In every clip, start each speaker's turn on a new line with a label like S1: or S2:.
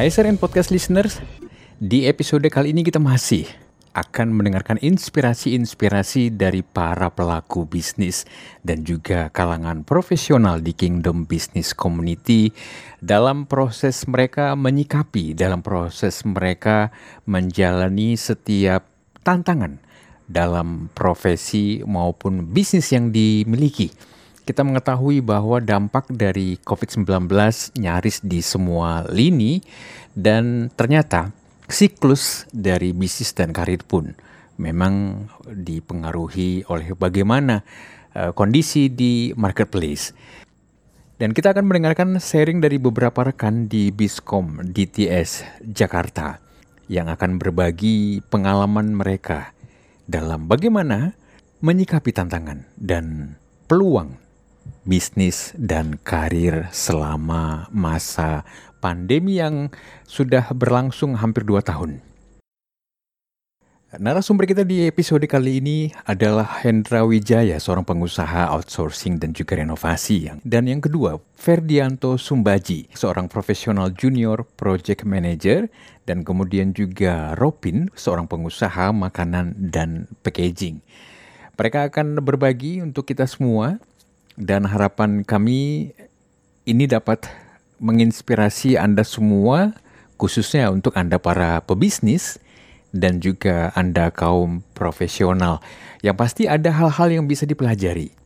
S1: Hai SRN Podcast Listeners, di episode kali ini kita masih akan mendengarkan inspirasi-inspirasi dari para pelaku bisnis dan juga kalangan profesional di Kingdom Business Community dalam proses mereka menyikapi, dalam proses mereka menjalani setiap tantangan dalam profesi maupun bisnis yang dimiliki kita mengetahui bahwa dampak dari COVID-19 nyaris di semua lini dan ternyata siklus dari bisnis dan karir pun memang dipengaruhi oleh bagaimana uh, kondisi di marketplace. Dan kita akan mendengarkan sharing dari beberapa rekan di Biskom DTS Jakarta yang akan berbagi pengalaman mereka dalam bagaimana menyikapi tantangan dan peluang bisnis dan karir selama masa pandemi yang sudah berlangsung hampir dua tahun. Narasumber kita di episode kali ini adalah Hendra Wijaya, seorang pengusaha outsourcing dan juga renovasi. Dan yang kedua, Ferdianto Sumbaji, seorang profesional junior project manager. Dan kemudian juga Ropin, seorang pengusaha makanan dan packaging. Mereka akan berbagi untuk kita semua dan harapan kami ini dapat menginspirasi Anda semua, khususnya untuk Anda para pebisnis dan juga Anda kaum profesional. Yang pasti ada hal-hal yang bisa dipelajari.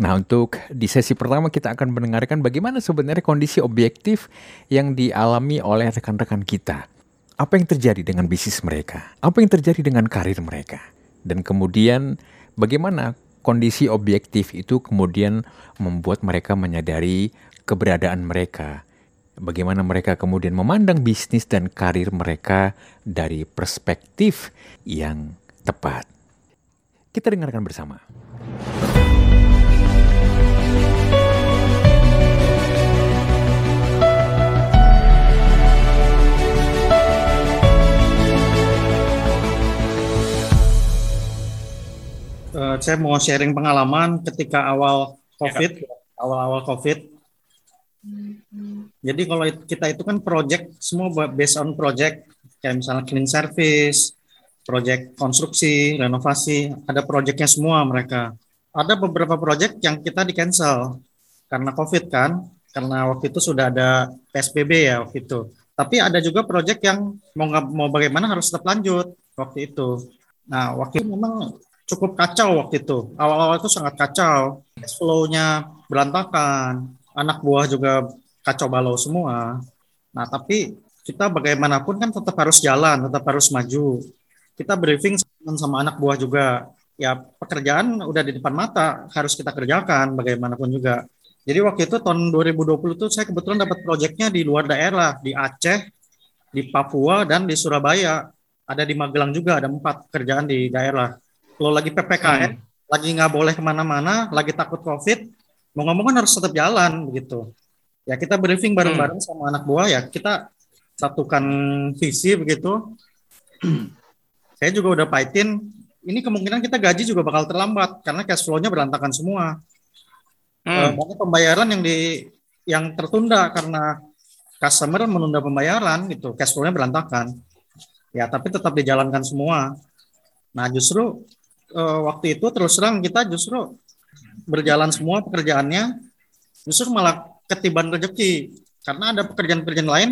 S1: Nah, untuk di sesi pertama kita akan mendengarkan bagaimana sebenarnya kondisi objektif yang dialami oleh rekan-rekan kita. Apa yang terjadi dengan bisnis mereka? Apa yang terjadi dengan karir mereka? Dan kemudian bagaimana kondisi objektif itu kemudian membuat mereka menyadari keberadaan mereka. Bagaimana mereka kemudian memandang bisnis dan karir mereka dari perspektif yang tepat. Kita dengarkan bersama.
S2: Uh, saya mau sharing pengalaman ketika awal COVID, ya, awal-awal COVID. Jadi kalau kita itu kan project semua based on project kayak misalnya clean service, project konstruksi, renovasi, ada projectnya semua mereka. Ada beberapa project yang kita di cancel karena COVID kan, karena waktu itu sudah ada PSBB ya waktu itu. Tapi ada juga project yang mau mau bagaimana harus tetap lanjut waktu itu. Nah waktu itu memang cukup kacau waktu itu. Awal-awal itu sangat kacau. Flow-nya berantakan. Anak buah juga kacau balau semua. Nah, tapi kita bagaimanapun kan tetap harus jalan, tetap harus maju. Kita briefing sama anak buah juga. Ya, pekerjaan udah di depan mata, harus kita kerjakan bagaimanapun juga. Jadi waktu itu tahun 2020 itu saya kebetulan dapat proyeknya di luar daerah, di Aceh, di Papua, dan di Surabaya. Ada di Magelang juga, ada empat pekerjaan di daerah lo lagi ppkm hmm. lagi nggak boleh ke mana-mana lagi takut covid mau ngomong kan harus tetap jalan begitu ya kita briefing bareng-bareng hmm. sama anak buah ya kita satukan visi begitu. Saya juga udah paitin ini kemungkinan kita gaji juga bakal terlambat karena cash flow-nya berantakan semua. Hmm. banyak pembayaran yang di yang tertunda karena customer menunda pembayaran gitu. Cash flow-nya berantakan. Ya tapi tetap dijalankan semua. Nah justru uh, waktu itu terus terang kita justru berjalan semua pekerjaannya justru malah ketiban rezeki. Karena ada pekerjaan-pekerjaan lain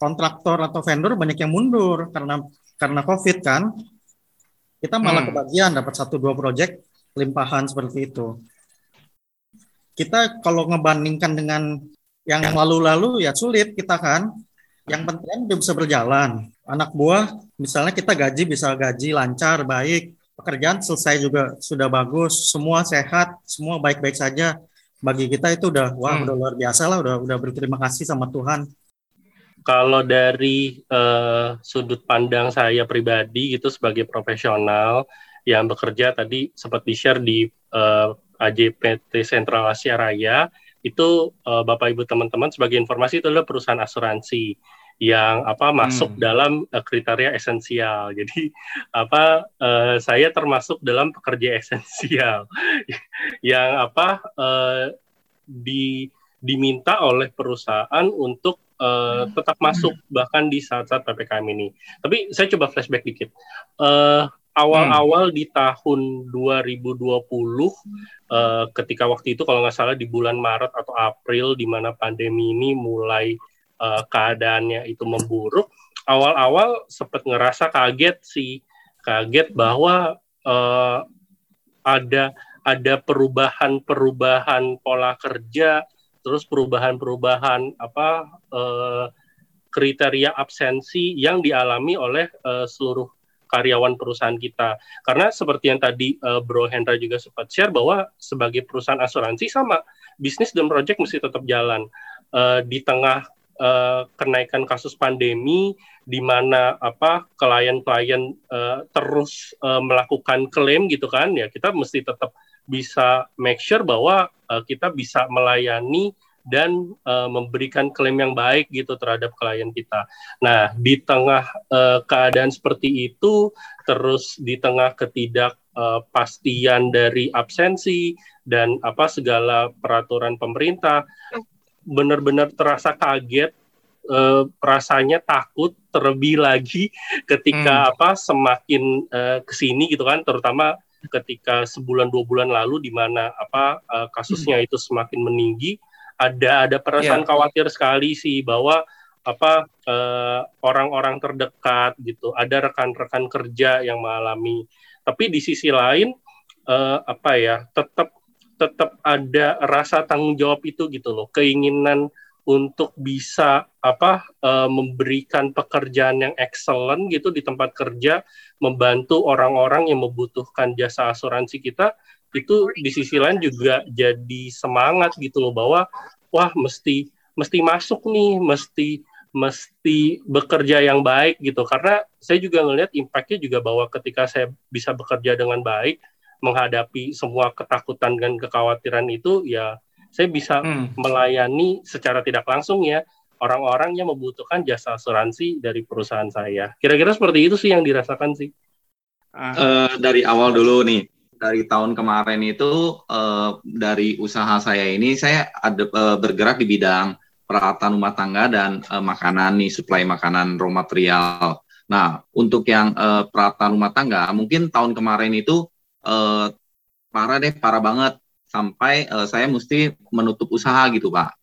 S2: kontraktor atau vendor banyak yang mundur karena karena covid kan. Kita malah hmm. kebagian dapat satu dua proyek limpahan seperti itu. Kita kalau ngebandingkan dengan yang lalu-lalu ya sulit kita kan. Yang penting dia bisa berjalan. Anak buah misalnya kita gaji bisa gaji lancar baik pekerjaan selesai juga sudah bagus, semua sehat, semua baik-baik saja. Bagi kita itu udah wah hmm. udah luar biasa lah, udah udah berterima kasih sama Tuhan.
S3: Kalau dari uh, sudut pandang saya pribadi gitu sebagai profesional yang bekerja tadi sempat di-share di uh, eh, AJPT Sentral Asia Raya itu uh, Bapak Ibu teman-teman sebagai informasi itu adalah perusahaan asuransi yang apa masuk hmm. dalam uh, kriteria esensial. Jadi apa uh, saya termasuk dalam pekerja esensial yang apa uh, di diminta oleh perusahaan untuk uh, tetap masuk bahkan di saat-saat ppkm ini. Tapi saya coba flashback dikit. Uh, awal-awal hmm. di tahun 2020 uh, ketika waktu itu kalau nggak salah di bulan Maret atau April di mana pandemi ini mulai uh, keadaannya itu memburuk awal-awal sempat ngerasa kaget sih kaget bahwa uh, ada ada perubahan-perubahan pola kerja terus perubahan-perubahan apa uh, kriteria absensi yang dialami oleh uh, seluruh karyawan perusahaan kita. Karena seperti yang tadi uh, Bro Hendra juga sempat share bahwa sebagai perusahaan asuransi sama bisnis dan project mesti tetap jalan uh, di tengah uh, kenaikan kasus pandemi di mana apa klien-klien uh, terus uh, melakukan klaim gitu kan ya kita mesti tetap bisa make sure bahwa uh, kita bisa melayani dan uh, memberikan klaim yang baik gitu terhadap klien kita. Nah, di tengah uh, keadaan seperti itu, terus di tengah ketidakpastian uh, dari absensi dan apa segala peraturan pemerintah, benar-benar terasa kaget, uh, rasanya takut terlebih lagi ketika hmm. apa semakin uh, ke sini gitu kan, terutama ketika sebulan dua bulan lalu di mana apa uh, kasusnya hmm. itu semakin meninggi ada ada perasaan yeah. khawatir sekali sih bahwa apa orang eh, orang-orang terdekat gitu ada rekan-rekan kerja yang mengalami tapi di sisi lain uh, apa ya tetap tetap ada rasa tanggung jawab itu gitu loh. Keinginan untuk bisa apa uh, memberikan pekerjaan yang excellent gitu di tempat kerja membantu orang-orang yang membutuhkan jasa asuransi kita itu di sisi lain juga jadi semangat gitu loh bahwa wah mesti mesti masuk nih, mesti mesti bekerja yang baik gitu. Karena saya juga ngelihat impactnya juga bahwa ketika saya bisa bekerja dengan baik menghadapi semua ketakutan dan kekhawatiran itu ya saya bisa hmm. melayani secara tidak langsung ya orang-orang yang membutuhkan jasa asuransi dari perusahaan saya kira-kira seperti itu sih yang dirasakan sih
S4: uh, dari awal dulu nih dari tahun kemarin itu uh, dari usaha saya ini saya ada uh, bergerak di bidang peralatan rumah tangga dan uh, makanan nih suplai makanan raw material. Nah untuk yang uh, peralatan rumah tangga mungkin tahun kemarin itu uh, parah deh parah banget sampai uh, saya mesti menutup usaha gitu pak.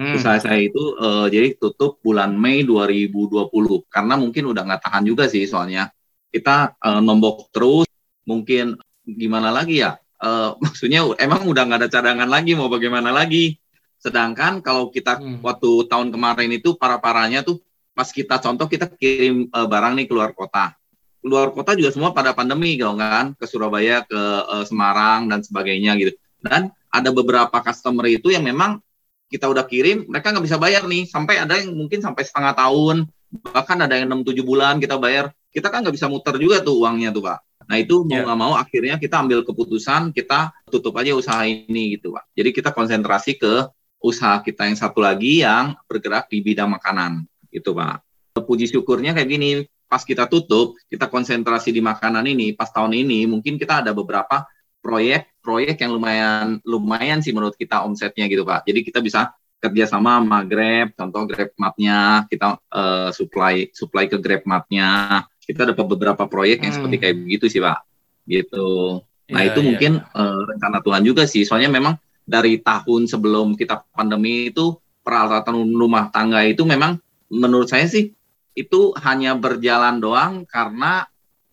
S4: Hmm. Usaha saya itu uh, jadi tutup bulan Mei 2020 karena mungkin udah nggak tahan juga sih soalnya kita uh, nombok terus mungkin gimana lagi ya? Uh, maksudnya emang udah nggak ada cadangan lagi mau bagaimana lagi? Sedangkan kalau kita hmm. waktu tahun kemarin itu para-paranya tuh pas kita contoh kita kirim uh, barang nih keluar kota. Keluar kota juga semua pada pandemi gitu kan, ke Surabaya, ke uh, Semarang dan sebagainya gitu. Dan ada beberapa customer itu yang memang kita udah kirim, mereka nggak bisa bayar nih, sampai ada yang mungkin sampai setengah tahun, bahkan ada yang enam tujuh bulan kita bayar. Kita kan nggak bisa muter juga tuh uangnya tuh, Pak. Nah itu mau ya. nggak yeah. mau akhirnya kita ambil keputusan kita tutup aja usaha ini gitu pak. Jadi kita konsentrasi ke usaha kita yang satu lagi yang bergerak di bidang makanan gitu pak. Puji syukurnya kayak gini pas kita tutup kita konsentrasi di makanan ini pas tahun ini mungkin kita ada beberapa proyek-proyek yang lumayan lumayan sih menurut kita omsetnya gitu pak. Jadi kita bisa kerjasama sama Grab, contoh Grab Map-nya kita uh, supply supply ke Grab Map-nya kita dapat beberapa proyek yang hmm. seperti kayak begitu sih pak gitu nah ya, itu ya. mungkin uh, rencana Tuhan juga sih soalnya memang dari tahun sebelum kita pandemi itu peralatan rumah tangga itu memang menurut saya sih itu hanya berjalan doang karena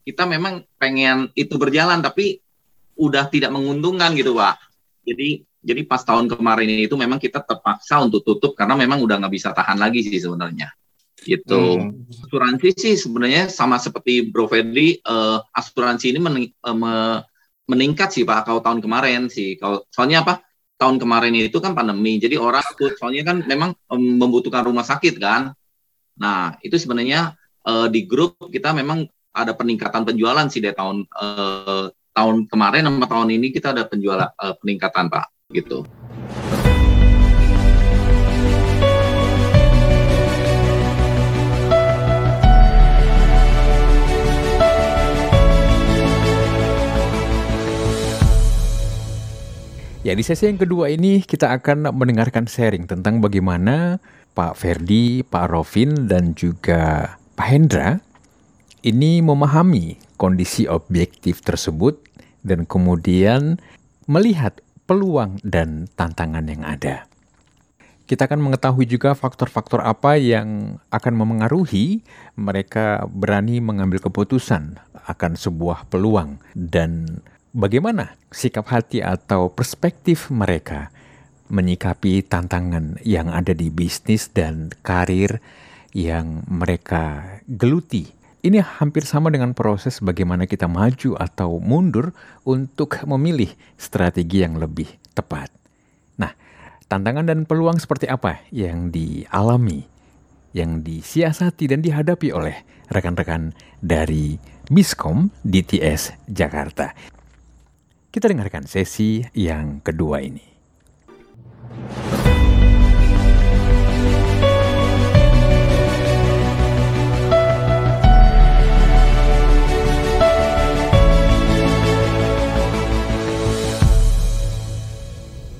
S4: kita memang pengen itu berjalan tapi udah tidak menguntungkan gitu pak jadi jadi pas tahun kemarin itu memang kita terpaksa untuk tutup karena memang udah nggak bisa tahan lagi sih sebenarnya gitu. Hmm. Asuransi sih sebenarnya sama seperti Bro Fedri, uh, asuransi ini mening uh, meningkat sih Pak kalau tahun kemarin sih. Kalau soalnya apa? Tahun kemarin itu kan pandemi, jadi orang soalnya kan memang um, membutuhkan rumah sakit kan. Nah itu sebenarnya uh, di grup kita memang ada peningkatan penjualan sih dari tahun uh, tahun kemarin sama tahun ini kita ada penjualan uh, peningkatan Pak gitu.
S1: Ya, di sesi yang kedua ini kita akan mendengarkan sharing tentang bagaimana Pak Ferdi, Pak Rovin, dan juga Pak Hendra ini memahami kondisi objektif tersebut dan kemudian melihat peluang dan tantangan yang ada. Kita akan mengetahui juga faktor-faktor apa yang akan memengaruhi mereka berani mengambil keputusan akan sebuah peluang dan bagaimana sikap hati atau perspektif mereka menyikapi tantangan yang ada di bisnis dan karir yang mereka geluti. Ini hampir sama dengan proses bagaimana kita maju atau mundur untuk memilih strategi yang lebih tepat. Nah, tantangan dan peluang seperti apa yang dialami, yang disiasati dan dihadapi oleh rekan-rekan dari Biskom DTS Jakarta. Kita dengarkan sesi yang kedua ini.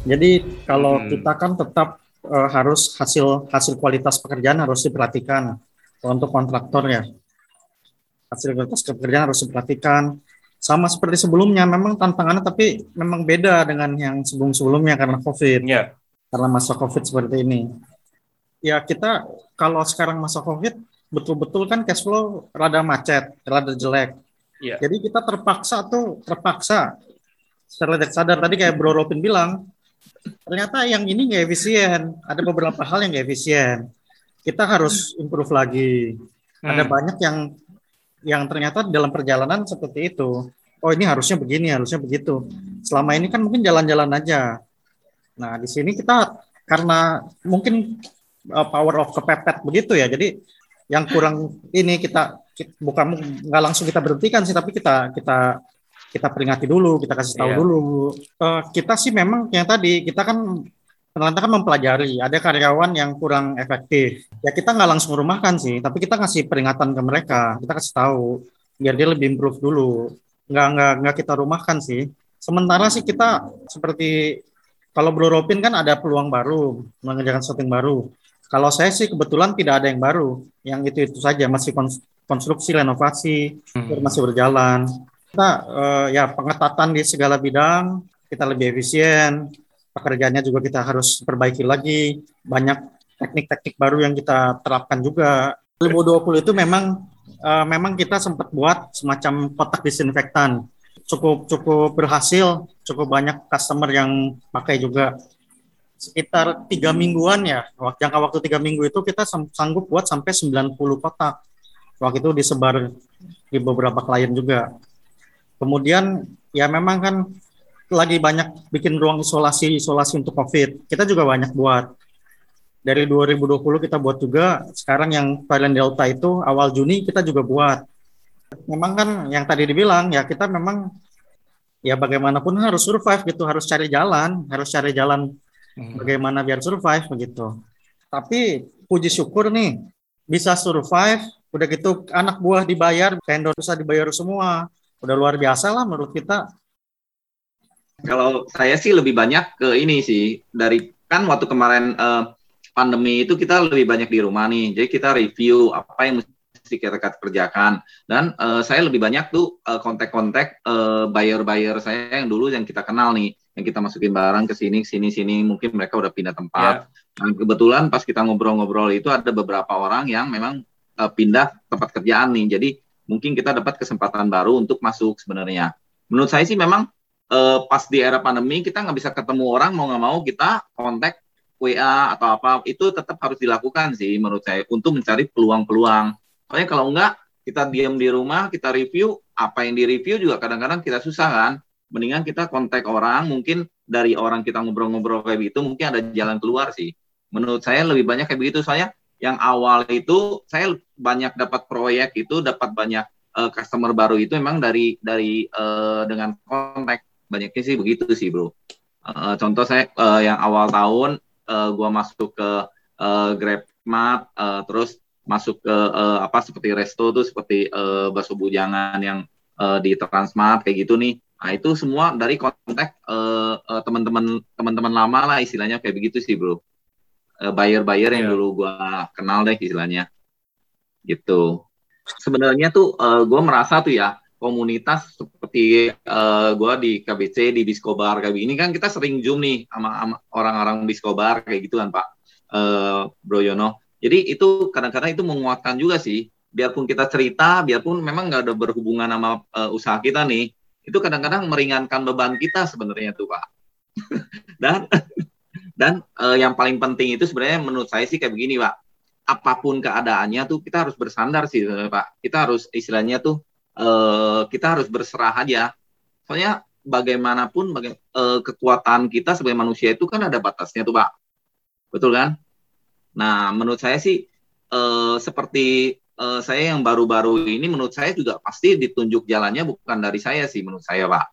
S2: Jadi kalau hmm. kita kan tetap uh, harus hasil hasil kualitas pekerjaan harus diperhatikan untuk kontraktor ya. Hasil kualitas pekerjaan harus diperhatikan. Sama seperti sebelumnya, memang tantangannya tapi memang beda dengan yang sebelum-sebelumnya karena COVID. Ya. Karena masa COVID seperti ini. Ya kita kalau sekarang masa COVID betul-betul kan cash flow rada macet, rada jelek. Ya. Jadi kita terpaksa tuh terpaksa secara sadar tadi kayak Bro Robin bilang ternyata yang ini nggak efisien. Ada beberapa hal yang nggak efisien. Kita harus improve lagi. Hmm. Ada banyak yang yang ternyata dalam perjalanan seperti itu. Oh ini harusnya begini, harusnya begitu. Selama ini kan mungkin jalan-jalan aja. Nah di sini kita karena mungkin uh, power of kepepet begitu ya. Jadi yang kurang ini kita, kita bukan nggak langsung kita berhentikan sih, tapi kita kita kita peringati dulu, kita kasih tahu yeah. dulu. Uh, kita sih memang yang tadi kita kan ternyata kan mempelajari ada karyawan yang kurang efektif. Ya kita nggak langsung rumahkan sih, tapi kita kasih peringatan ke mereka, kita kasih tahu biar dia lebih improve dulu. Nggak nggak nggak kita rumahkan sih. Sementara sih kita seperti kalau Blue Ropin kan ada peluang baru mengerjakan setting baru. Kalau saya sih kebetulan tidak ada yang baru, yang itu itu saja masih konstruksi renovasi hmm. masih berjalan kita uh, ya pengetatan di segala bidang, kita lebih efisien, pekerjaannya juga kita harus perbaiki lagi, banyak teknik-teknik baru yang kita terapkan juga. 2020 itu memang uh, memang kita sempat buat semacam kotak disinfektan. Cukup cukup berhasil, cukup banyak customer yang pakai juga. Sekitar tiga mingguan ya, jangka waktu tiga minggu itu kita sanggup buat sampai 90 kotak. Waktu itu disebar di beberapa klien juga. Kemudian ya memang kan lagi banyak bikin ruang isolasi isolasi untuk COVID. Kita juga banyak buat. Dari 2020 kita buat juga. Sekarang yang varian Delta itu awal Juni kita juga buat. Memang kan yang tadi dibilang ya kita memang ya bagaimanapun harus survive gitu, harus cari jalan, harus cari jalan hmm. bagaimana biar survive begitu. Tapi puji syukur nih bisa survive, udah gitu anak buah dibayar, vendor bisa dibayar semua udah luar biasa lah menurut kita.
S4: Kalau saya sih lebih banyak ke ini sih dari kan waktu kemarin uh, pandemi itu kita lebih banyak di rumah nih, jadi kita review apa yang mesti kita kerjakan dan uh, saya lebih banyak tuh uh, kontak-kontak uh, buyer-buyer saya yang dulu yang kita kenal nih, yang kita masukin barang ke sini, sini, sini, mungkin mereka udah pindah tempat. Yeah. Dan kebetulan pas kita ngobrol-ngobrol itu ada beberapa orang yang memang uh, pindah tempat kerjaan nih, jadi mungkin kita dapat kesempatan baru untuk masuk sebenarnya. Menurut saya sih memang uh, pas di era pandemi kita nggak bisa ketemu orang mau nggak mau kita kontak WA atau apa itu tetap harus dilakukan sih menurut saya untuk mencari peluang-peluang. Soalnya kalau enggak kita diam di rumah kita review apa yang direview juga kadang-kadang kita susah kan. Mendingan kita kontak orang mungkin dari orang kita ngobrol-ngobrol kayak gitu mungkin ada jalan keluar sih. Menurut saya lebih banyak kayak begitu soalnya yang awal itu saya banyak dapat proyek itu dapat banyak uh, customer baru itu memang dari dari uh, dengan kontak banyaknya sih begitu sih bro. Uh, contoh saya uh, yang awal tahun uh, gua masuk ke uh, GrabMart uh, terus masuk ke uh, apa seperti resto tuh seperti uh, bakso bujangan yang uh, di Transmart kayak gitu nih. Nah, itu semua dari kontak uh, uh, teman-teman teman-teman lama lah istilahnya kayak begitu sih, Bro. uh, buyer-buyer yang yeah. dulu gue kenal deh istilahnya gitu sebenarnya tuh uh, gue merasa tuh ya komunitas seperti uh, gue di KBC di Biskobar kayak ini kan kita sering zoom nih sama, orang-orang Biskobar kayak gitu kan Pak uh, Bro Yono jadi itu kadang-kadang itu menguatkan juga sih biarpun kita cerita biarpun memang nggak ada berhubungan sama uh, usaha kita nih itu kadang-kadang meringankan beban kita sebenarnya tuh Pak dan dan uh, yang paling penting itu sebenarnya menurut saya sih kayak begini Pak apa pun keadaannya tuh kita harus bersandar sih Pak kita harus istilahnya tuh uh, kita harus berserah aja. Soalnya bagaimanapun baga uh, kekuatan kita sebagai manusia itu kan ada batasnya tuh Pak. Betul kan? Nah, menurut saya sih uh, seperti uh, saya yang baru-baru ini menurut saya juga pasti ditunjuk jalannya bukan dari saya sih menurut saya Pak.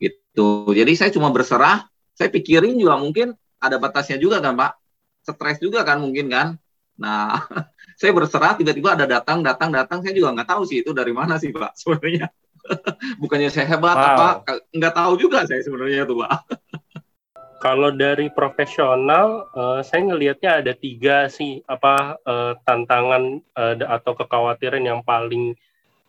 S4: Gitu. Jadi saya cuma berserah, saya pikirin juga mungkin ada batasnya juga kan Pak. Stres juga kan mungkin kan. Nah, saya berserah tiba-tiba ada datang datang datang saya juga nggak tahu sih itu dari mana sih pak sebenarnya bukannya saya hebat wow. apa nggak tahu juga saya sebenarnya tuh pak
S3: kalau dari profesional uh, saya ngelihatnya ada tiga sih apa uh, tantangan uh, atau kekhawatiran yang paling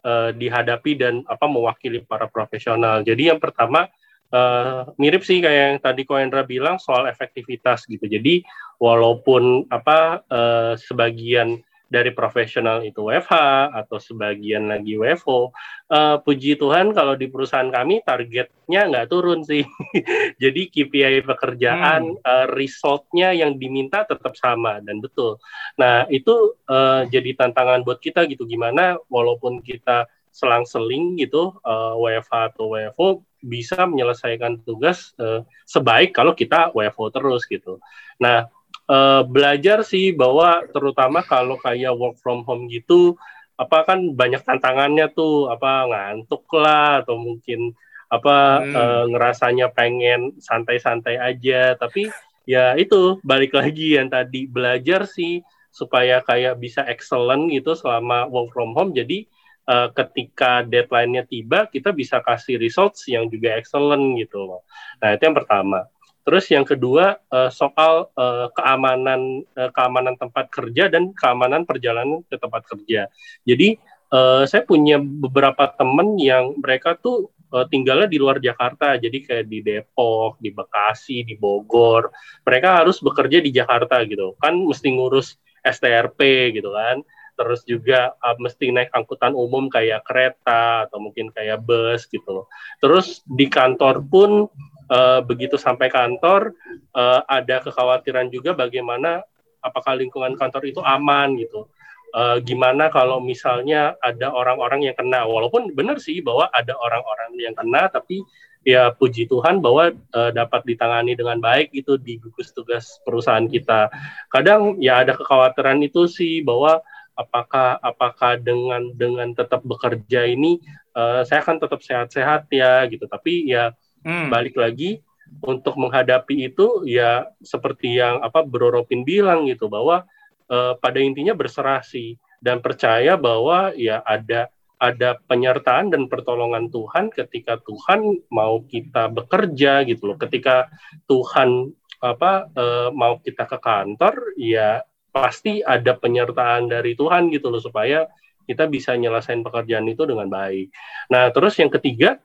S3: uh, dihadapi dan apa mewakili para profesional jadi yang pertama uh, mirip sih kayak yang tadi Koendra bilang soal efektivitas gitu. Jadi walaupun apa uh, sebagian dari profesional itu WFH atau sebagian lagi WFO. Uh, eh, puji Tuhan kalau di perusahaan kami targetnya nggak turun sih. Jadi KPI pekerjaan, hmm. uh, resultnya yang diminta tetap sama dan betul. Nah itu uh, jadi tantangan buat kita gitu gimana walaupun kita selang-seling gitu uh, WFH atau WFO bisa menyelesaikan tugas uh, sebaik kalau kita WFO terus gitu. Nah uh, belajar sih bahwa terutama kalau kayak work from home gitu apa kan banyak tantangannya tuh apa ngantuk lah atau mungkin apa hmm. uh, ngerasanya pengen santai-santai aja tapi ya itu balik lagi yang tadi belajar sih supaya kayak bisa excellent gitu selama work from home jadi uh, ketika deadline-nya tiba kita bisa kasih results yang juga excellent gitu loh. Nah, itu yang pertama. Terus yang kedua uh, soal uh, keamanan uh, keamanan tempat kerja dan keamanan perjalanan ke tempat kerja. Jadi uh, saya punya beberapa teman yang mereka tuh uh, tinggalnya di luar Jakarta, jadi kayak di Depok, di Bekasi, di Bogor. Mereka harus bekerja di Jakarta gitu, kan mesti ngurus STRP gitu kan. Terus juga uh, mesti naik angkutan umum kayak kereta atau mungkin kayak bus gitu. Terus di kantor pun uh, begitu sampai kantor uh, ada kekhawatiran juga bagaimana apakah lingkungan kantor itu aman gitu. Uh, gimana kalau misalnya ada orang-orang yang kena walaupun benar sih bahwa ada orang-orang yang kena tapi ya puji Tuhan bahwa uh, dapat ditangani dengan baik gitu di gugus tugas perusahaan kita. Kadang ya ada kekhawatiran itu sih bahwa apakah apakah dengan dengan tetap bekerja ini uh, saya akan tetap sehat-sehat ya gitu. Tapi ya Hmm. Balik lagi untuk menghadapi itu ya seperti yang apa Bro Ropin bilang gitu bahwa uh, pada intinya berserah sih dan percaya bahwa ya ada ada penyertaan dan pertolongan Tuhan ketika Tuhan mau kita bekerja gitu loh. Ketika Tuhan apa uh, mau kita ke kantor ya pasti ada penyertaan dari Tuhan gitu loh supaya kita bisa nyelesain pekerjaan itu dengan baik. Nah, terus yang ketiga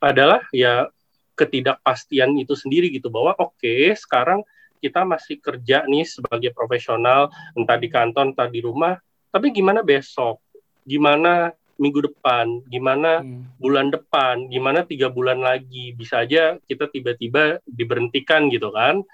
S3: adalah ya ketidakpastian itu sendiri gitu bahwa oke okay, sekarang kita masih kerja nih sebagai profesional entah di kantor entah di rumah tapi gimana besok? Gimana minggu depan? Gimana hmm. bulan depan? Gimana tiga bulan lagi? Bisa aja kita tiba-tiba diberhentikan gitu kan?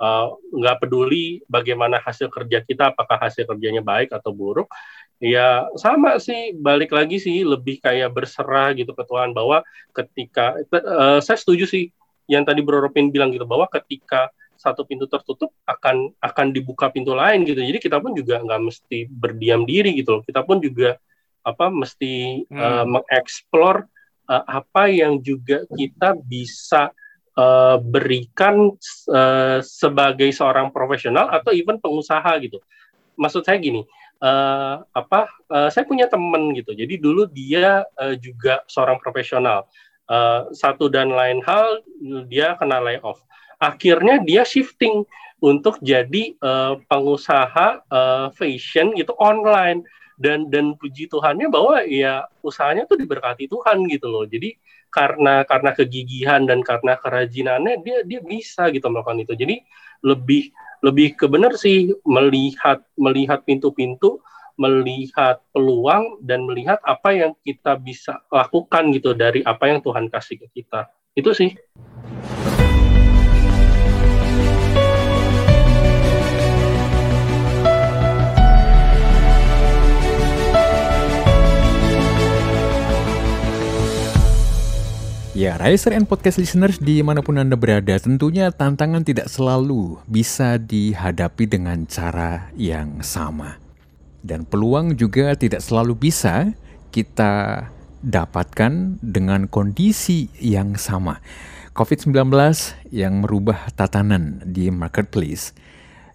S3: Uh, nggak peduli bagaimana hasil kerja kita apakah hasil kerjanya baik atau buruk Ya sama sih, balik lagi sih lebih kayak berserah gitu ke Tuhan bahwa ketika uh, saya setuju sih yang tadi Bro Ropin bilang gitu bahwa ketika satu pintu tertutup akan akan dibuka pintu lain gitu. Jadi kita pun juga nggak mesti berdiam diri gitu loh. Kita pun juga apa mesti hmm. uh, mengeksplor uh, apa yang juga kita bisa uh, berikan uh, sebagai seorang profesional atau even pengusaha gitu. Maksud saya gini, uh, apa uh, saya punya teman gitu. Jadi dulu dia uh, juga seorang profesional. Uh, satu dan lain hal dia kena layoff. Akhirnya dia shifting untuk jadi uh, pengusaha uh, fashion gitu online. Dan dan puji Tuhannya bahwa ya usahanya tuh diberkati Tuhan gitu loh. Jadi karena karena kegigihan dan karena kerajinannya dia dia bisa gitu melakukan itu. Jadi lebih lebih ke benar sih melihat melihat pintu-pintu melihat peluang dan melihat apa yang kita bisa lakukan gitu dari apa yang Tuhan kasih ke kita. Itu sih
S1: Ya, Riser and Podcast Listeners di mana pun Anda berada, tentunya tantangan tidak selalu bisa dihadapi dengan cara yang sama. Dan peluang juga tidak selalu bisa kita dapatkan dengan kondisi yang sama. COVID-19 yang merubah tatanan di marketplace,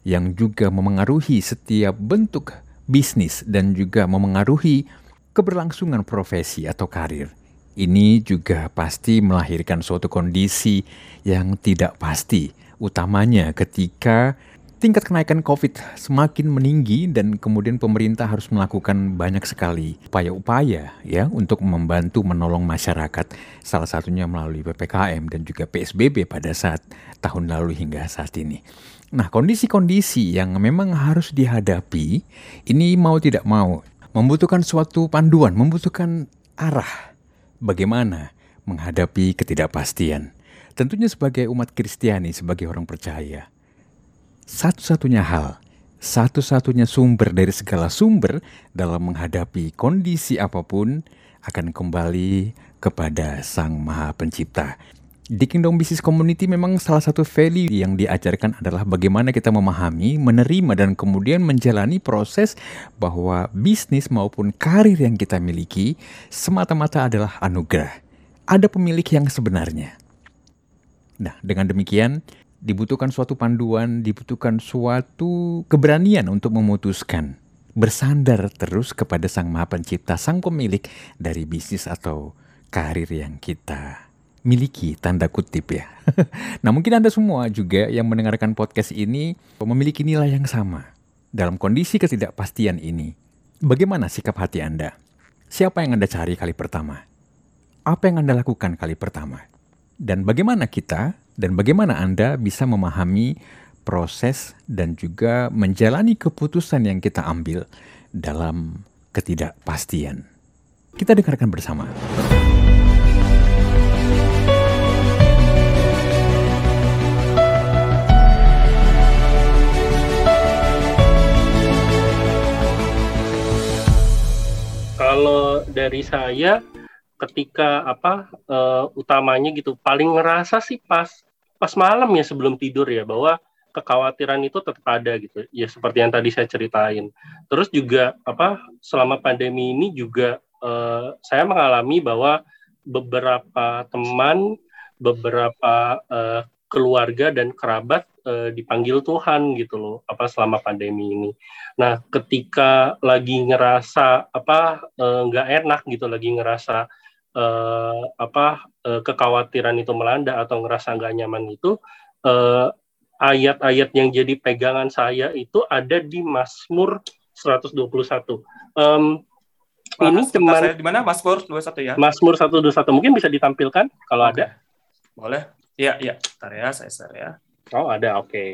S1: yang juga memengaruhi setiap bentuk bisnis dan juga memengaruhi keberlangsungan profesi atau karir ini juga pasti melahirkan suatu kondisi yang tidak pasti, utamanya ketika tingkat kenaikan COVID semakin meninggi dan kemudian pemerintah harus melakukan banyak sekali upaya-upaya ya untuk membantu menolong masyarakat. Salah satunya melalui PPKM dan juga PSBB pada saat tahun lalu hingga saat ini. Nah, kondisi-kondisi yang memang harus dihadapi ini mau tidak mau membutuhkan suatu panduan, membutuhkan arah bagaimana menghadapi ketidakpastian. Tentunya sebagai umat Kristiani, sebagai orang percaya. Satu-satunya hal, satu-satunya sumber dari segala sumber dalam menghadapi kondisi apa pun akan kembali kepada Sang Maha Pencipta. Di Kingdom Business Community memang salah satu value yang diajarkan adalah bagaimana kita memahami, menerima, dan kemudian menjalani proses bahwa bisnis maupun karir yang kita miliki semata-mata adalah anugerah. Ada pemilik yang sebenarnya. Nah, dengan demikian, dibutuhkan suatu panduan, dibutuhkan suatu keberanian untuk memutuskan bersandar terus kepada Sang Maha Pencipta, Sang Pemilik dari bisnis atau karir yang kita miliki tanda kutip ya. nah mungkin Anda semua juga yang mendengarkan podcast ini memiliki nilai yang sama. Dalam kondisi ketidakpastian ini, bagaimana sikap hati Anda? Siapa yang Anda cari kali pertama? Apa yang Anda lakukan kali pertama? Dan bagaimana kita dan bagaimana Anda bisa memahami proses dan juga menjalani keputusan yang kita ambil dalam ketidakpastian. Kita dengarkan bersama.
S3: Dari saya ketika apa uh, utamanya gitu paling ngerasa sih pas pas malam ya sebelum tidur ya bahwa kekhawatiran itu tetap ada gitu. Ya seperti yang tadi saya ceritain. Terus juga apa selama pandemi ini juga uh, saya mengalami bahwa beberapa teman beberapa uh, keluarga dan kerabat uh, dipanggil Tuhan gitu loh apa selama pandemi ini. Nah, ketika lagi ngerasa apa uh, nggak enak gitu, lagi ngerasa uh, apa uh, kekhawatiran itu melanda atau ngerasa nggak nyaman itu uh, ayat-ayat yang jadi pegangan saya itu ada di Mazmur 121. Um,
S5: Mas, ini cuman di mana Mazmur 21 ya?
S3: Mazmur 121 mungkin bisa ditampilkan kalau okay. ada.
S5: Boleh. Iya, iya. Bentar ya, saya share ya.
S3: Oh, ada. Oke. Okay.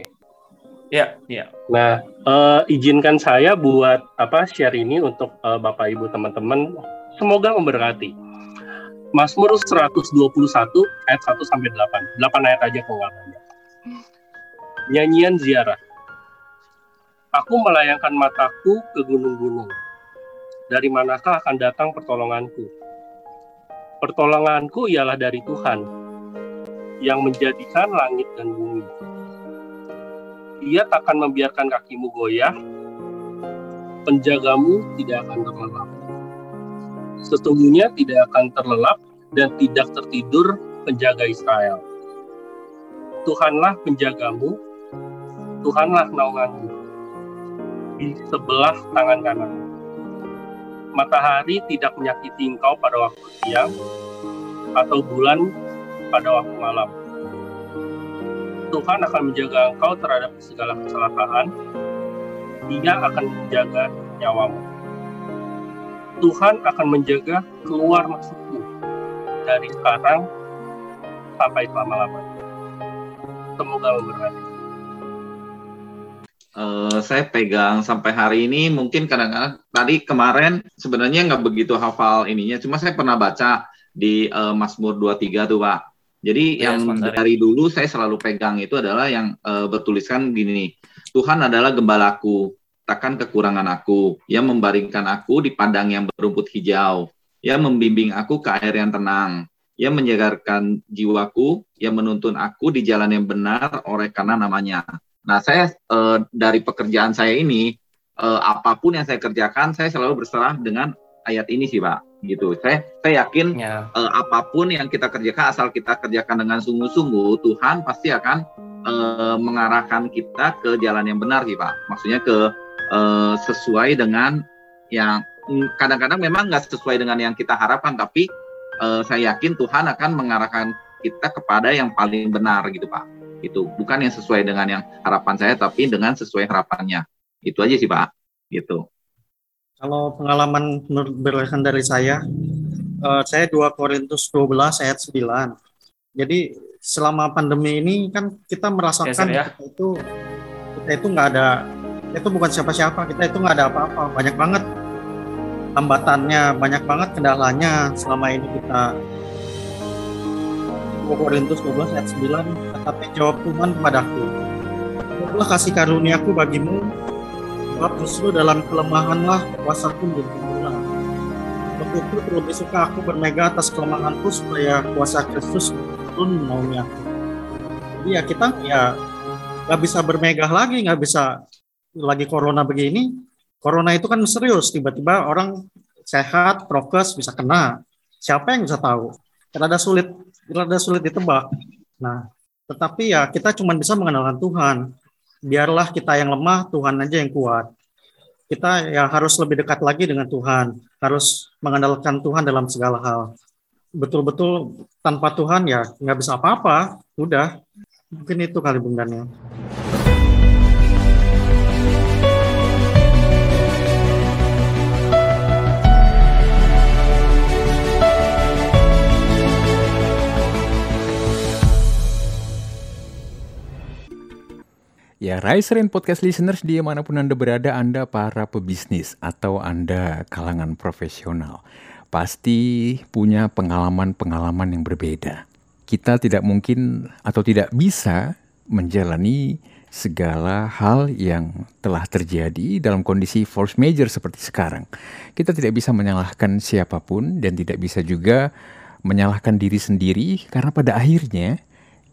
S5: Iya, iya.
S3: Nah, uh, izinkan saya buat apa share ini untuk uh, Bapak Ibu teman-teman. Semoga memberkati. Mazmur 121 ayat 1 sampai 8. 8 ayat aja kok banyak. Nyanyian ziarah. Aku melayangkan mataku ke gunung-gunung. Dari manakah akan datang pertolonganku? Pertolonganku ialah dari Tuhan yang menjadikan langit dan bumi. Ia takkan membiarkan kakimu goyah, penjagamu tidak akan terlelap. Sesungguhnya tidak akan terlelap dan tidak tertidur penjaga Israel. Tuhanlah penjagamu, Tuhanlah naunganmu di sebelah tangan kanan. Matahari tidak menyakiti engkau pada waktu siang, atau bulan pada waktu malam. Tuhan akan menjaga engkau terhadap segala kecelakaan. Dia akan menjaga nyawamu. Tuhan akan menjaga keluar masukmu dari sekarang sampai selama-lamanya. Semoga memberkati.
S4: Uh, saya pegang sampai hari ini mungkin kadang-kadang tadi kemarin sebenarnya nggak begitu hafal ininya cuma saya pernah baca di uh, Mazmur 23 tuh Pak jadi ya, yang sementara. dari dulu saya selalu pegang itu adalah yang uh, bertuliskan gini Tuhan adalah gembalaku takkan kekurangan aku yang membaringkan aku di padang yang berumput hijau yang membimbing aku ke air yang tenang yang menyegarkan jiwaku, yang menuntun aku di jalan yang benar oleh karena namanya. Nah, saya uh, dari pekerjaan saya ini, uh, apa pun yang saya kerjakan, saya selalu berserah dengan ayat ini sih, Pak. Gitu. Saya saya yakin ya. uh, apa pun yang kita kerjakan, asal kita kerjakan dengan sungguh-sungguh, Tuhan pasti akan uh, mengarahkan kita ke jalan yang benar sih, Pak. Maksudnya ke uh, sesuai dengan yang kadang-kadang memang nggak sesuai dengan yang kita harapkan, tapi uh, saya yakin Tuhan akan mengarahkan kita kepada yang paling benar gitu Pak. Itu bukan yang sesuai dengan yang harapan saya tapi dengan sesuai harapannya. Itu aja sih Pak. Gitu.
S2: Kalau pengalaman berdasarkan dari saya, uh, saya 2 Korintus 12 ayat 9. Jadi selama pandemi ini kan kita merasakan ya, ya. kita itu kita itu nggak ada itu bukan siapa-siapa kita itu nggak ada apa-apa banyak banget hambatannya, banyak banget kendalanya selama ini kita 2 Korintus 12 ayat 9 tetapi jawab Tuhan kepadaku Itulah kasih karuniaku bagimu sebab justru dalam kelemahanlah kuasaku menjadi sempurna Waktu itu terlebih suka aku bermega atas kelemahanku supaya kuasa Kristus turun menaungi aku jadi ya kita ya nggak bisa bermegah lagi nggak bisa lagi corona begini Corona itu kan serius, tiba-tiba orang sehat, prokes bisa kena. Siapa yang bisa tahu? Rada sulit, rada sulit ditebak. Nah, tetapi ya kita cuma bisa mengandalkan Tuhan. Biarlah kita yang lemah, Tuhan aja yang kuat. Kita ya harus lebih dekat lagi dengan Tuhan, harus mengandalkan Tuhan dalam segala hal. Betul-betul tanpa Tuhan ya nggak bisa apa-apa. Udah, mungkin itu kali Bung Daniel.
S1: Ya, Rise Rain Podcast listeners di mana pun Anda berada, Anda para pebisnis atau Anda kalangan profesional, pasti punya pengalaman-pengalaman yang berbeda. Kita tidak mungkin atau tidak bisa menjalani segala hal yang telah terjadi dalam kondisi force major seperti sekarang. Kita tidak bisa menyalahkan siapa pun dan tidak bisa juga menyalahkan diri sendiri karena pada akhirnya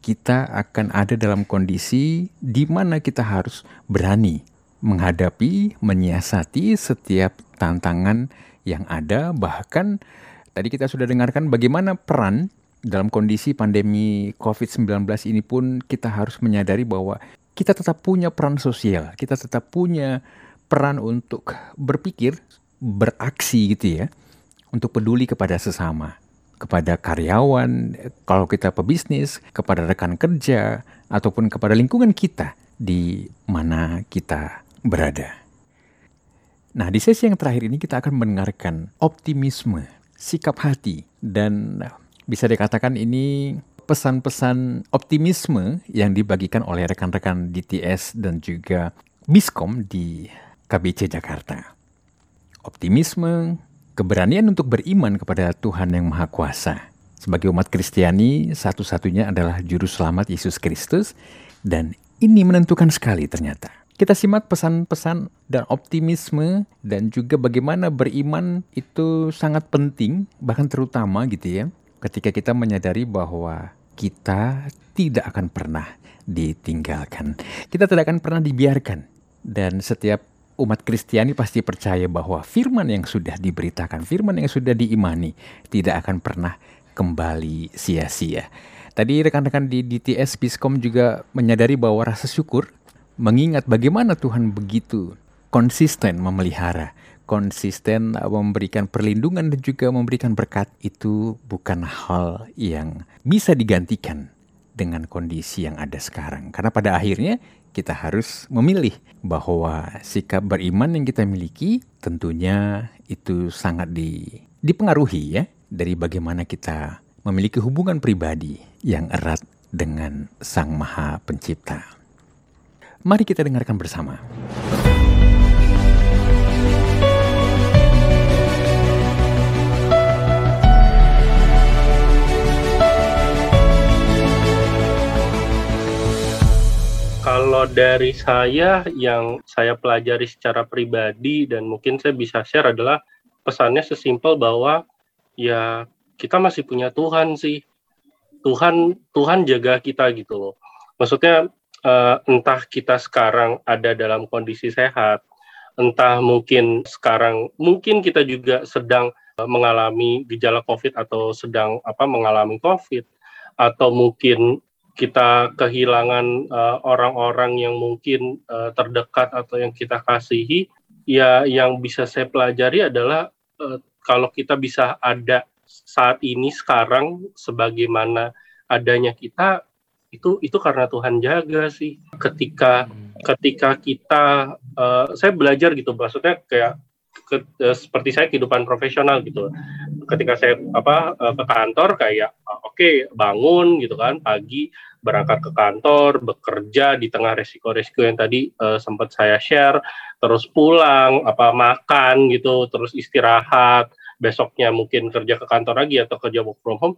S1: kita akan ada dalam kondisi di mana kita harus berani menghadapi, menyiasati setiap tantangan yang ada. Bahkan tadi kita sudah dengarkan bagaimana peran dalam kondisi pandemi COVID-19 ini pun kita harus menyadari bahwa kita tetap punya peran sosial, kita tetap punya peran untuk berpikir, beraksi gitu ya, untuk peduli kepada sesama kepada karyawan, kalau kita pebisnis, kepada rekan kerja, ataupun kepada lingkungan kita di mana kita berada. Nah, di sesi yang terakhir ini kita akan mendengarkan optimisme, sikap hati, dan bisa dikatakan ini pesan-pesan optimisme yang dibagikan oleh rekan-rekan DTS dan juga Biskom di KBC Jakarta. Optimisme, keberanian untuk beriman kepada Tuhan yang Maha Kuasa. Sebagai umat Kristiani, satu-satunya adalah Juru Selamat Yesus Kristus, dan ini menentukan sekali ternyata. Kita simak pesan-pesan dan optimisme dan juga bagaimana beriman itu sangat penting, bahkan terutama gitu ya, ketika kita menyadari bahwa kita tidak akan pernah ditinggalkan. Kita tidak akan pernah dibiarkan. Dan setiap umat Kristiani pasti percaya bahwa firman yang sudah diberitakan, firman yang sudah diimani tidak akan pernah kembali sia-sia. Tadi rekan-rekan di DTS Biskom juga menyadari bahwa rasa syukur mengingat bagaimana Tuhan begitu konsisten memelihara, konsisten memberikan perlindungan dan juga memberikan berkat itu bukan hal yang bisa digantikan dengan kondisi yang ada sekarang. Karena pada akhirnya kita harus memilih bahwa sikap beriman yang kita miliki tentunya itu sangat di, dipengaruhi ya dari bagaimana kita memiliki hubungan pribadi yang erat dengan Sang Maha Pencipta. Mari kita dengarkan bersama.
S3: Kalau dari saya yang saya pelajari secara pribadi dan mungkin saya bisa share adalah pesannya sesimpel bahwa ya kita masih punya Tuhan sih. Tuhan Tuhan jaga kita gitu loh. Maksudnya uh, entah kita sekarang ada dalam kondisi sehat, entah mungkin sekarang mungkin kita juga sedang uh, mengalami gejala COVID atau sedang apa mengalami COVID atau mungkin kita kehilangan uh, orang-orang yang mungkin uh, terdekat atau yang kita kasihi, ya yang bisa saya pelajari adalah uh, kalau kita bisa ada saat ini sekarang sebagaimana adanya kita itu itu karena Tuhan jaga sih. Ketika ketika kita uh, saya belajar gitu maksudnya kayak ke, uh, seperti saya kehidupan profesional gitu. Ketika saya apa uh, ke kantor kayak oke okay, bangun gitu kan pagi berangkat ke kantor, bekerja di tengah resiko-resiko yang tadi uh, sempat saya share, terus pulang, apa makan gitu, terus istirahat, besoknya mungkin kerja ke kantor lagi atau kerja work from home,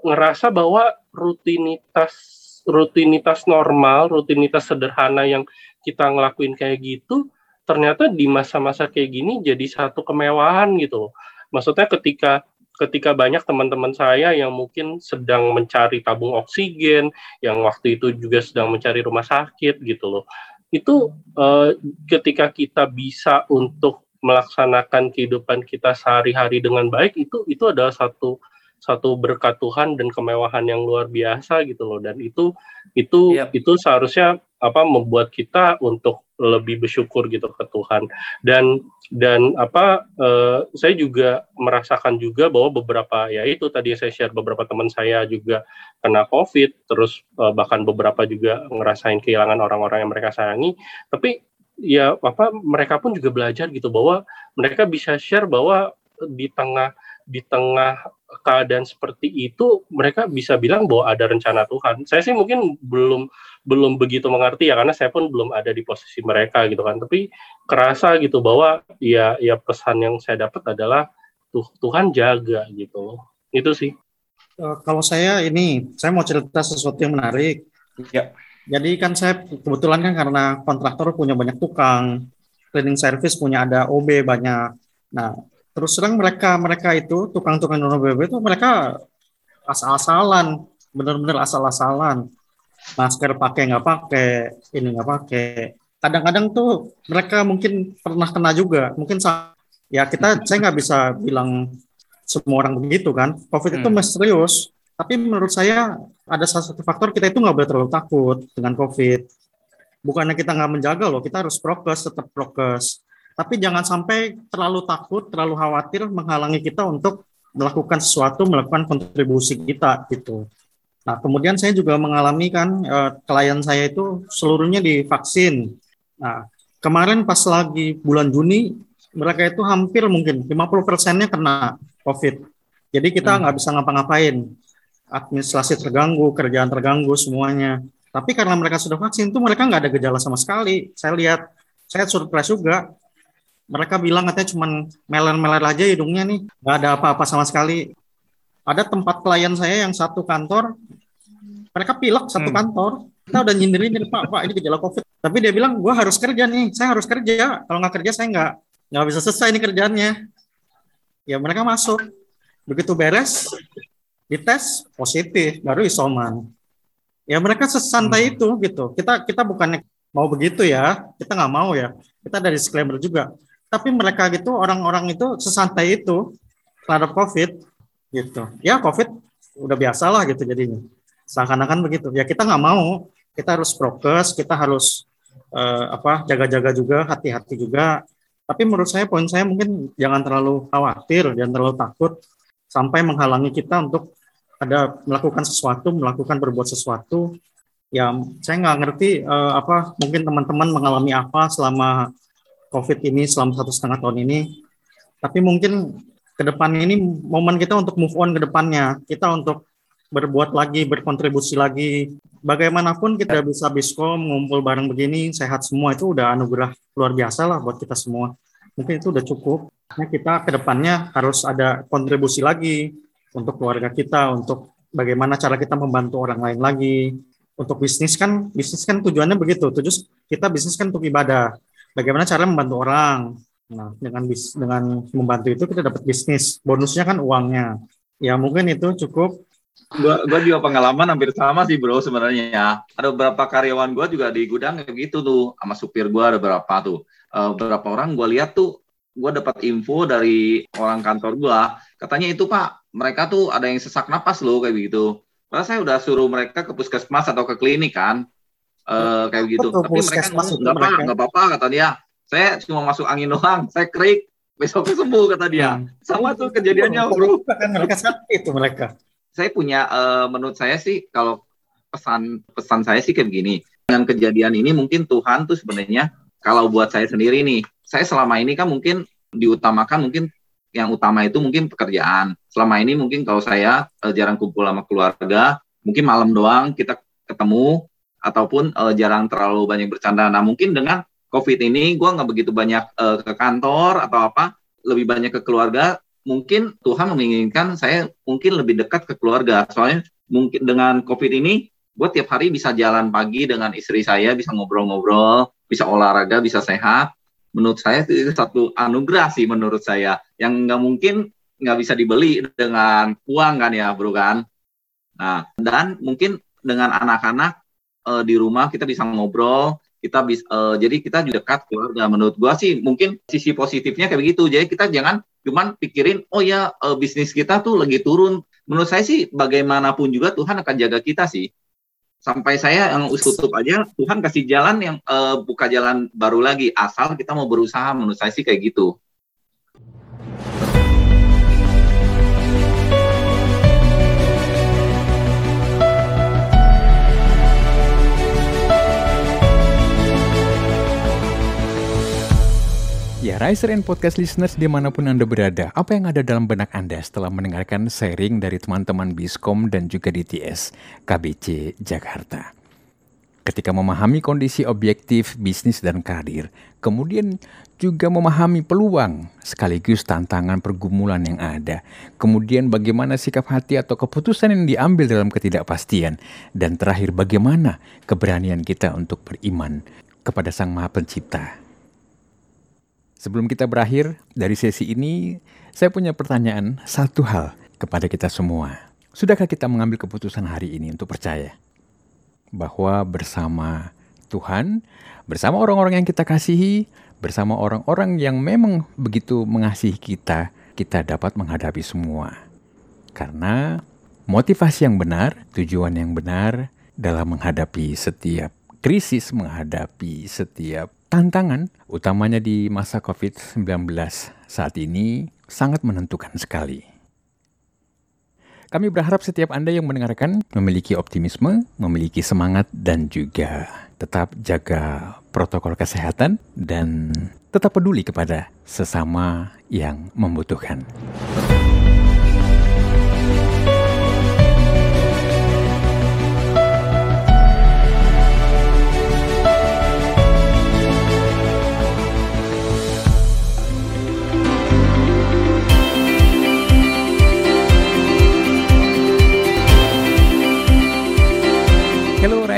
S3: ngerasa bahwa rutinitas rutinitas normal, rutinitas sederhana yang kita ngelakuin kayak gitu, ternyata di masa-masa kayak gini jadi satu kemewahan gitu. Maksudnya ketika ketika banyak teman-teman saya yang mungkin sedang mencari tabung oksigen, yang waktu itu juga sedang mencari rumah sakit gitu loh. Itu uh, ketika kita bisa untuk melaksanakan kehidupan kita sehari-hari dengan baik itu itu adalah satu satu berkat Tuhan dan kemewahan yang luar biasa gitu loh dan itu itu yep. itu seharusnya apa membuat kita untuk lebih bersyukur gitu ke Tuhan. Dan dan apa uh, saya juga merasakan juga bahwa beberapa ya itu tadi saya share beberapa teman saya juga kena COVID terus uh, bahkan beberapa juga ngerasain kehilangan orang-orang yang mereka sayangi. Tapi ya apa mereka pun juga belajar gitu bahwa mereka bisa share bahwa di tengah di tengah keadaan seperti itu mereka bisa bilang bahwa ada rencana Tuhan. Saya sih mungkin belum belum begitu mengerti ya karena saya pun belum ada di posisi mereka gitu kan. Tapi kerasa gitu bahwa ya ya pesan yang saya dapat adalah tuh Tuhan jaga gitu loh. Itu sih.
S2: Uh, kalau saya ini saya mau cerita sesuatu yang menarik. Ya. Jadi kan saya kebetulan kan karena kontraktor punya banyak tukang, cleaning service punya ada OB banyak. Nah, terus terang mereka mereka itu tukang-tukang OB itu mereka asal-asalan, benar-benar asal-asalan. Masker pakai nggak pakai ini nggak pakai. Kadang-kadang tuh mereka mungkin pernah kena juga. Mungkin ya kita saya nggak bisa bilang semua orang begitu kan. Covid hmm. itu misterius tapi menurut saya ada salah satu faktor kita itu nggak boleh terlalu takut dengan covid. Bukannya kita nggak menjaga loh kita harus prokes tetap prokes tapi jangan sampai terlalu takut terlalu khawatir menghalangi kita untuk melakukan sesuatu melakukan kontribusi kita gitu Nah, kemudian saya juga mengalami kan uh, klien saya itu seluruhnya divaksin. Nah, kemarin pas lagi bulan Juni mereka itu hampir mungkin 50 persennya kena COVID. Jadi kita hmm. nggak hmm. bisa ngapa-ngapain. Administrasi terganggu, kerjaan terganggu semuanya. Tapi karena mereka sudah vaksin itu mereka nggak ada gejala sama sekali. Saya lihat, saya surprise juga. Mereka bilang katanya cuma meler-meler aja hidungnya nih, nggak ada apa-apa sama sekali. Ada tempat klien saya yang satu kantor. Mereka pilek satu hmm. kantor. Kita udah nyindirin pak pak ini gejala covid. Tapi dia bilang gue harus kerja nih. Saya harus kerja. Kalau nggak kerja saya nggak nggak bisa selesai ini kerjaannya. Ya mereka masuk. Begitu beres dites positif. Baru isoman. Ya mereka sesantai hmm. itu gitu. Kita kita bukannya mau begitu ya. Kita nggak mau ya. Kita dari disclaimer juga tapi mereka gitu orang-orang itu sesantai itu terhadap covid gitu. Ya covid udah biasa lah gitu jadinya. Seakan-akan begitu. Ya kita nggak mau. Kita harus prokes kita harus uh, apa jaga-jaga juga hati-hati juga. Tapi menurut saya poin saya mungkin jangan terlalu khawatir jangan terlalu takut sampai menghalangi kita untuk ada melakukan sesuatu, melakukan berbuat sesuatu. Ya, saya nggak ngerti uh, apa mungkin teman-teman mengalami apa selama COVID ini, selama satu setengah tahun ini. Tapi mungkin ke depan ini momen kita untuk move on ke depannya. Kita untuk berbuat lagi, berkontribusi lagi. Bagaimanapun kita bisa biskom, ngumpul bareng begini, sehat semua itu udah anugerah luar biasa lah buat kita semua. Mungkin itu udah cukup. Nah, kita ke depannya harus ada kontribusi lagi untuk keluarga kita, untuk bagaimana cara kita membantu orang lain lagi. Untuk bisnis kan, bisnis kan tujuannya begitu. Tujuan kita bisnis kan untuk ibadah. Bagaimana cara membantu orang. Nah, dengan bis, dengan membantu itu kita dapat bisnis. Bonusnya kan uangnya. Ya mungkin itu cukup.
S4: Gua, gua juga pengalaman hampir sama sih bro sebenarnya. Ada beberapa karyawan gua juga di gudang kayak gitu tuh, sama supir gua ada berapa tuh. Uh, beberapa orang gua lihat tuh, gua dapat info dari orang kantor gua, katanya itu pak mereka tuh ada yang sesak napas loh kayak begitu. Karena saya udah suruh mereka ke puskesmas atau ke klinik kan, uh, kayak gitu. Betul, Tapi mereka nggak apa, nggak apa-apa kata dia. Saya cuma masuk angin doang, saya krik, besoknya sembuh kata dia. Hmm. Sama tuh kejadiannya bro.
S2: Kan mereka sakit itu mereka.
S4: Saya punya, uh, menurut saya sih kalau pesan pesan saya sih kayak begini. Dengan kejadian ini mungkin Tuhan tuh sebenarnya kalau buat saya sendiri nih, saya selama ini kan mungkin diutamakan mungkin yang utama itu mungkin pekerjaan. Selama ini mungkin kalau saya uh, jarang kumpul sama keluarga, mungkin malam doang kita ketemu ataupun uh, jarang terlalu banyak bercanda. Nah mungkin dengan COVID ini gue nggak begitu banyak uh, ke kantor atau apa, lebih banyak ke keluarga. Mungkin Tuhan menginginkan saya mungkin lebih dekat ke keluarga. Soalnya mungkin dengan COVID ini gue tiap hari bisa jalan pagi dengan istri saya, bisa ngobrol-ngobrol, bisa olahraga, bisa sehat menurut saya itu satu anugerah sih menurut saya yang nggak mungkin nggak bisa dibeli dengan uang kan ya bro kan nah dan mungkin dengan anak-anak uh, di rumah kita bisa ngobrol kita bisa uh, jadi kita juga dekat keluarga. Menurut gua sih mungkin sisi positifnya kayak begitu. Jadi kita jangan cuman pikirin oh ya uh, bisnis kita tuh lagi turun. Menurut saya sih bagaimanapun juga Tuhan akan jaga kita sih. Sampai saya yang tutup aja Tuhan kasih jalan yang uh, buka jalan baru lagi asal kita mau berusaha. Menurut saya sih kayak gitu
S1: Ya, Riser and Podcast listeners di mana pun Anda berada, apa yang ada dalam benak Anda setelah mendengarkan sharing dari teman-teman Biskom dan juga DTS KBC Jakarta? Ketika memahami kondisi objektif bisnis dan karir, kemudian juga memahami peluang sekaligus tantangan pergumulan yang ada, kemudian bagaimana sikap hati atau keputusan yang diambil dalam ketidakpastian, dan terakhir bagaimana keberanian kita untuk beriman kepada Sang Maha Pencipta Sebelum kita berakhir dari sesi ini, saya punya pertanyaan satu hal kepada kita semua. Sudahkah kita mengambil keputusan hari ini untuk percaya bahwa bersama Tuhan, bersama orang-orang yang kita kasihi, bersama orang-orang yang memang begitu mengasihi kita, kita dapat menghadapi semua. Karena motivasi yang benar, tujuan yang benar dalam menghadapi setiap krisis, menghadapi setiap Tantangan utamanya di masa COVID-19 saat ini sangat menentukan sekali. Kami berharap setiap Anda yang mendengarkan memiliki optimisme, memiliki semangat, dan juga tetap jaga protokol kesehatan dan tetap peduli kepada sesama yang membutuhkan.